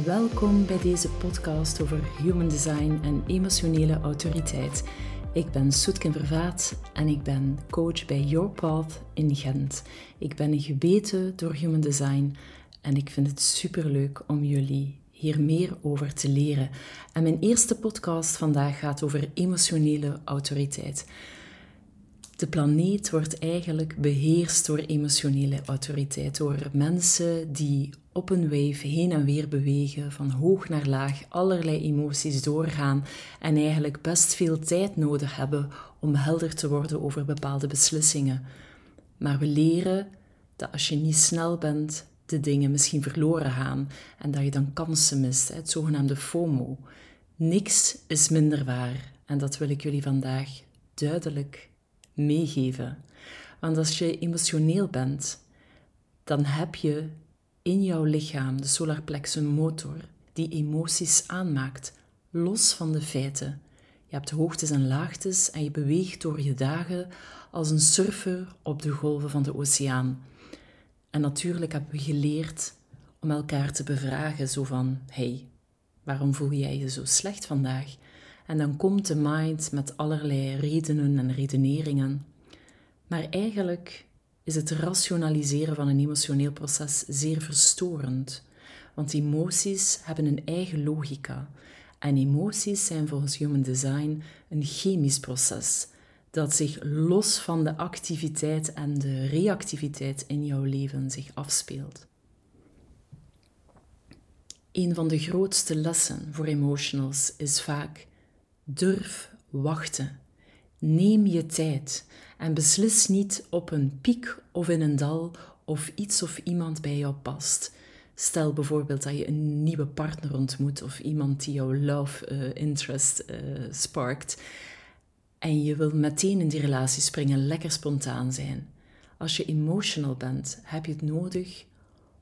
Welkom bij deze podcast over human design en emotionele autoriteit. Ik ben Soetkin Vervaat en ik ben coach bij Your Path in Gent. Ik ben gebeten door human design en ik vind het superleuk om jullie hier meer over te leren. En mijn eerste podcast vandaag gaat over emotionele autoriteit. De planeet wordt eigenlijk beheerst door emotionele autoriteit, door mensen die op een wave heen en weer bewegen, van hoog naar laag, allerlei emoties doorgaan en eigenlijk best veel tijd nodig hebben om helder te worden over bepaalde beslissingen. Maar we leren dat als je niet snel bent, de dingen misschien verloren gaan en dat je dan kansen mist, het zogenaamde FOMO. Niks is minder waar en dat wil ik jullie vandaag duidelijk meegeven. Want als je emotioneel bent, dan heb je in jouw lichaam de solarplex een motor die emoties aanmaakt, los van de feiten. Je hebt hoogtes en laagtes en je beweegt door je dagen als een surfer op de golven van de oceaan. En natuurlijk hebben we geleerd om elkaar te bevragen, zo van, hey, waarom voel jij je zo slecht vandaag? En dan komt de mind met allerlei redenen en redeneringen. Maar eigenlijk is het rationaliseren van een emotioneel proces zeer verstorend. Want emoties hebben een eigen logica. En emoties zijn volgens Human Design een chemisch proces dat zich los van de activiteit en de reactiviteit in jouw leven zich afspeelt. Een van de grootste lessen voor emotionals is vaak durf wachten. Neem je tijd en beslis niet op een piek of in een dal of iets of iemand bij jou past. Stel bijvoorbeeld dat je een nieuwe partner ontmoet of iemand die jouw love uh, interest uh, sparkt en je wilt meteen in die relatie springen, lekker spontaan zijn. Als je emotional bent, heb je het nodig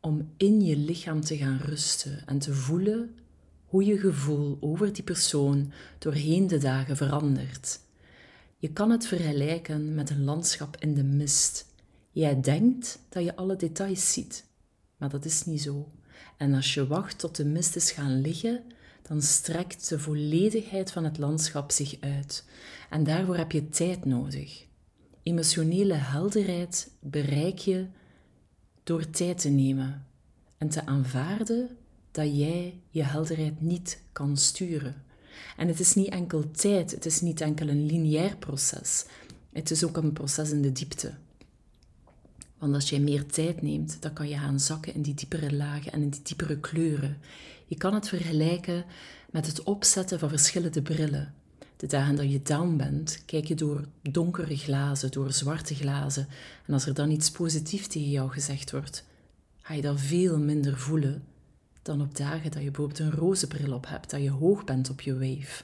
om in je lichaam te gaan rusten en te voelen hoe je gevoel over die persoon doorheen de dagen verandert. Je kan het vergelijken met een landschap in de mist. Jij denkt dat je alle details ziet, maar dat is niet zo. En als je wacht tot de mist is gaan liggen, dan strekt de volledigheid van het landschap zich uit. En daarvoor heb je tijd nodig. Emotionele helderheid bereik je door tijd te nemen en te aanvaarden dat jij je helderheid niet kan sturen. En het is niet enkel tijd, het is niet enkel een lineair proces. Het is ook een proces in de diepte. Want als jij meer tijd neemt, dan kan je gaan zakken in die diepere lagen en in die diepere kleuren. Je kan het vergelijken met het opzetten van verschillende brillen. De dagen dat je down bent, kijk je door donkere glazen, door zwarte glazen. En als er dan iets positiefs tegen jou gezegd wordt, ga je dat veel minder voelen dan op dagen dat je bijvoorbeeld een roze bril op hebt, dat je hoog bent op je wave.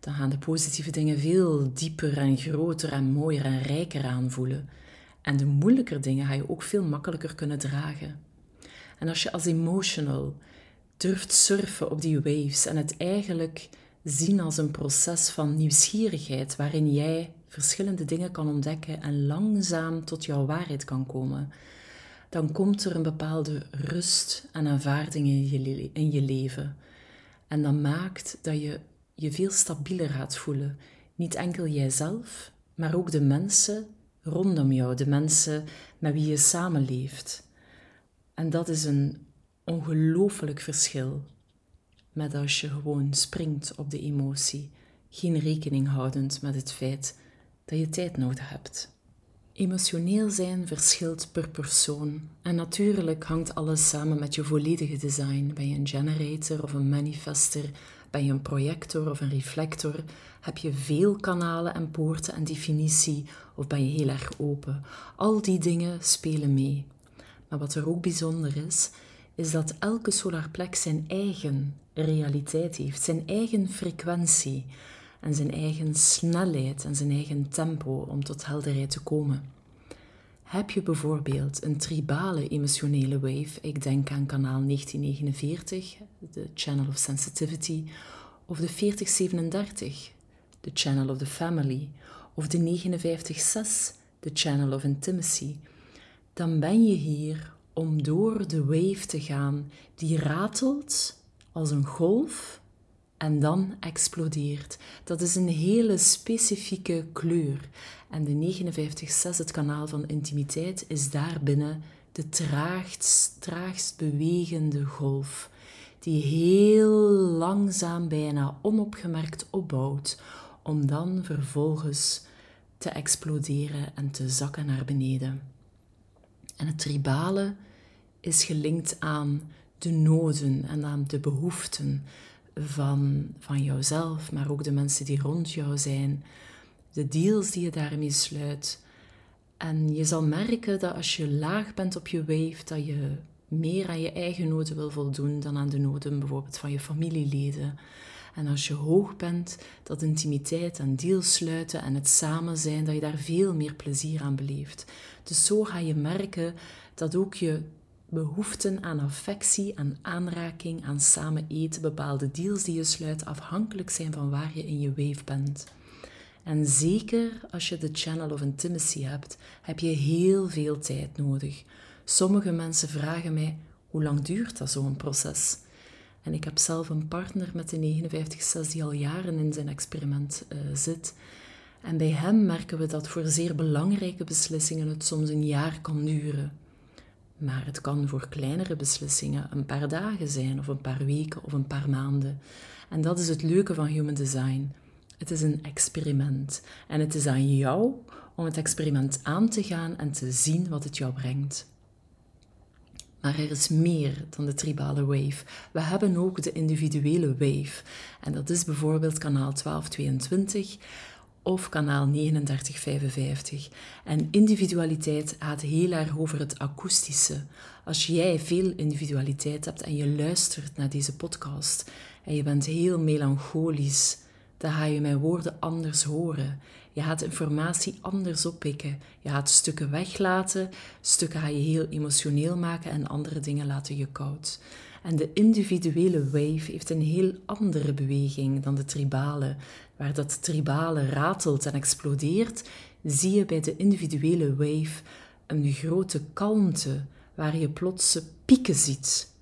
Dan gaan de positieve dingen veel dieper en groter en mooier en rijker aanvoelen. En de moeilijker dingen ga je ook veel makkelijker kunnen dragen. En als je als emotional durft surfen op die waves en het eigenlijk zien als een proces van nieuwsgierigheid waarin jij verschillende dingen kan ontdekken en langzaam tot jouw waarheid kan komen, dan komt er een bepaalde rust en aanvaarding in je, leven. En dat maakt dat je je veel stabieler gaat voelen. Niet enkel jijzelf, maar ook de mensen rondom jou, de mensen met wie je samenleeft. En dat is een ongelooflijk verschil met als je gewoon springt op de emotie, geen rekening houdend met het feit dat je tijd nodig hebt. Emotioneel zijn verschilt per persoon en natuurlijk hangt alles samen met je volledige design. Ben je een generator of een manifester? Ben je een projector of een reflector? Heb je veel kanalen en poorten en definitie of ben je heel erg open? Al die dingen spelen mee. Maar wat er ook bijzonder is, is dat elke solarplek zijn eigen realiteit heeft, zijn eigen frequentie en zijn eigen snelheid en zijn eigen tempo om tot helderheid te komen. Heb je bijvoorbeeld een tribale emotionele wave, ik denk aan kanaal 1949, de Channel of Sensitivity, of de 4037, de Channel of the Family, of de 596, de Channel of Intimacy, dan ben je hier om door de wave te gaan die ratelt als een golf en dan explodeert. Dat is een hele specifieke kleur. En de 59.6, het kanaal van intimiteit, is daarbinnen de traagst, traagst bewegende golf, die heel langzaam, bijna onopgemerkt opbouwt, om dan vervolgens te exploderen en te zakken naar beneden. En het tribale is gelinkt aan de noden en aan de behoeften van, van jouzelf, maar ook de mensen die rond jou zijn, de deals die je daarmee sluit. En je zal merken dat als je laag bent op je wave, dat je meer aan je eigen noden wil voldoen dan aan de noden bijvoorbeeld van je familieleden. En als je hoog bent, dat intimiteit en deals sluiten en het samen zijn, dat je daar veel meer plezier aan beleeft. Dus zo ga je merken dat ook je behoeften aan affectie, aan aanraking, aan samen eten, bepaalde deals die je sluit, afhankelijk zijn van waar je in je wave bent. En zeker als je de channel of intimacy hebt, heb je heel veel tijd nodig. Sommige mensen vragen mij, hoe lang duurt dat zo'n proces? En ik heb zelf een partner met de 59-6 die al jaren in zijn experiment uh, zit. En bij hem merken we dat voor zeer belangrijke beslissingen het soms een jaar kan duren. Maar het kan voor kleinere beslissingen een paar dagen zijn, of een paar weken, of een paar maanden. En dat is het leuke van Human Design. Het is een experiment. En het is aan jou om het experiment aan te gaan en te zien wat het jou brengt. Maar er is meer dan de tribale wave. We hebben ook de individuele wave. En dat is bijvoorbeeld kanaal 1222 of kanaal 3955. En individualiteit gaat heel erg over het akoestische. Als jij veel individualiteit hebt en je luistert naar deze podcast en je bent heel melancholisch, dan ga je mijn woorden anders horen. Je gaat informatie anders oppikken. Je gaat stukken weglaten, stukken ga je heel emotioneel maken en andere dingen laten je koud. En de individuele wave heeft een heel andere beweging dan de tribale. Waar dat tribale ratelt en explodeert, zie je bij de individuele wave een grote kalmte, waar je plotse pieken ziet.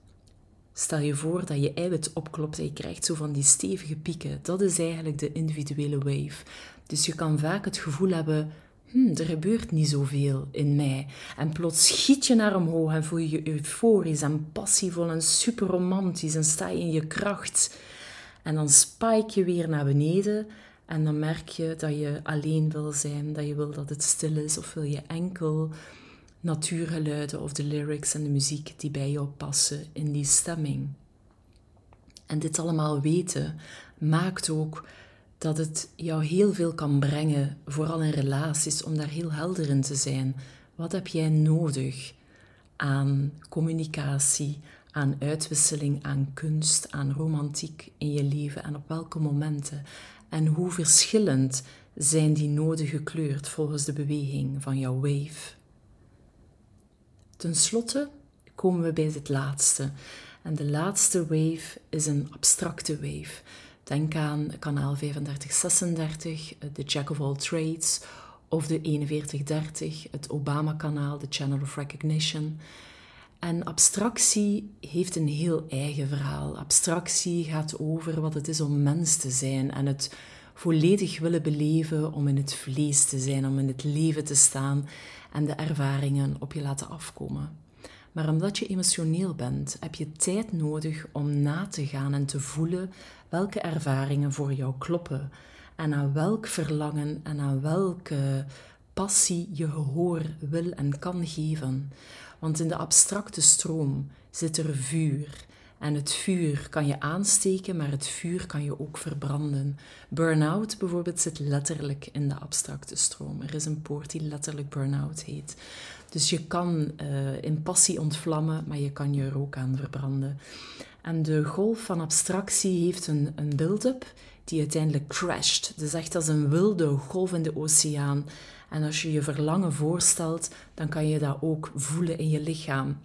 Stel je voor dat je eiwit opklopt en je krijgt zo van die stevige pieken. Dat is eigenlijk de individuele wave. Dus je kan vaak het gevoel hebben, hm, er gebeurt niet zoveel in mij. En plots schiet je naar omhoog en voel je je euforisch en passievol en super romantisch en sta je in je kracht. En dan spike je weer naar beneden en dan merk je dat je alleen wil zijn, dat je wil dat het stil is of wil je enkel natuurgeluiden of de lyrics en de muziek die bij jou passen in die stemming. En dit allemaal weten maakt ook dat het jou heel veel kan brengen, vooral in relaties, om daar heel helder in te zijn. Wat heb jij nodig aan communicatie, aan uitwisseling, aan kunst, aan romantiek in je leven en op welke momenten? En hoe verschillend zijn die noden gekleurd volgens de beweging van jouw wave? Ten slotte komen we bij het laatste. En de laatste wave is een abstracte wave. Denk aan kanaal 3536, de Jack of All Trades, of de 4130, het Obama-kanaal, de Channel of Recognition. En abstractie heeft een heel eigen verhaal. Abstractie gaat over wat het is om mens te zijn en het volledig willen beleven, om in het vlees te zijn, om in het leven te staan en de ervaringen op je laten afkomen. Maar omdat je emotioneel bent, heb je tijd nodig om na te gaan en te voelen welke ervaringen voor jou kloppen en aan welk verlangen en aan welke passie je gehoor wil en kan geven. Want in de abstracte stroom zit er vuur. En het vuur kan je aansteken, maar het vuur kan je ook verbranden. Burnout bijvoorbeeld zit letterlijk in de abstracte stroom. Er is een poort die letterlijk burn-out heet. Dus je kan uh, in passie ontvlammen, maar je kan je er ook aan verbranden. En de golf van abstractie heeft een, een build-up die uiteindelijk crasht. Dus echt als een wilde golf in de oceaan. En als je je verlangen voorstelt, dan kan je dat ook voelen in je lichaam.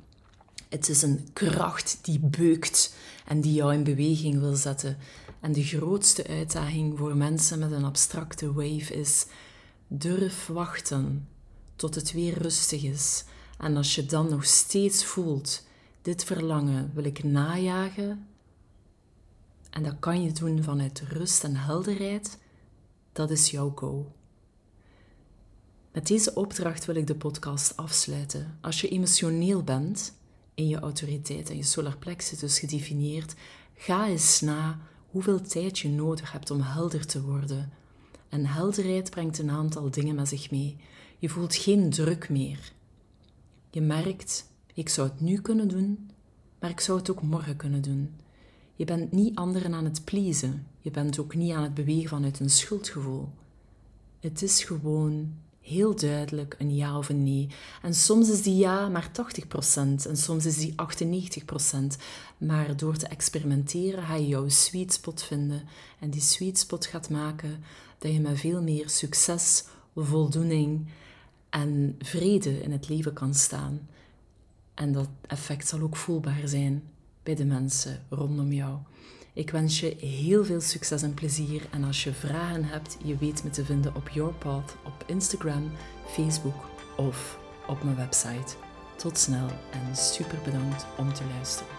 Het is een kracht die beukt en die jou in beweging wil zetten. En de grootste uitdaging voor mensen met een abstracte wave is: durf wachten tot het weer rustig is. En als je dan nog steeds voelt: dit verlangen wil ik najagen, en dat kan je doen vanuit rust en helderheid, dat is jouw go. Met deze opdracht wil ik de podcast afsluiten. Als je emotioneel bent, in je autoriteit en je solar plexus dus gedefinieerd, ga eens na hoeveel tijd je nodig hebt om helder te worden. En helderheid brengt een aantal dingen met zich mee. Je voelt geen druk meer. Je merkt, ik zou het nu kunnen doen, maar ik zou het ook morgen kunnen doen. Je bent niet anderen aan het pleasen. Je bent ook niet aan het bewegen vanuit een schuldgevoel. Het is gewoon heel duidelijk een ja of een nee. En soms is die ja maar 80% en soms is die 98%. Maar door te experimenteren ga je jouw sweet spot vinden. En die sweet spot gaat maken dat je met veel meer succes, voldoening en vrede in het leven kan staan. En dat effect zal ook voelbaar zijn bij de mensen rondom jou. Ik wens je heel veel succes en plezier. En als je vragen hebt, je weet me te vinden op Your Path op Instagram, Facebook of op mijn website. Tot snel en super bedankt om te luisteren.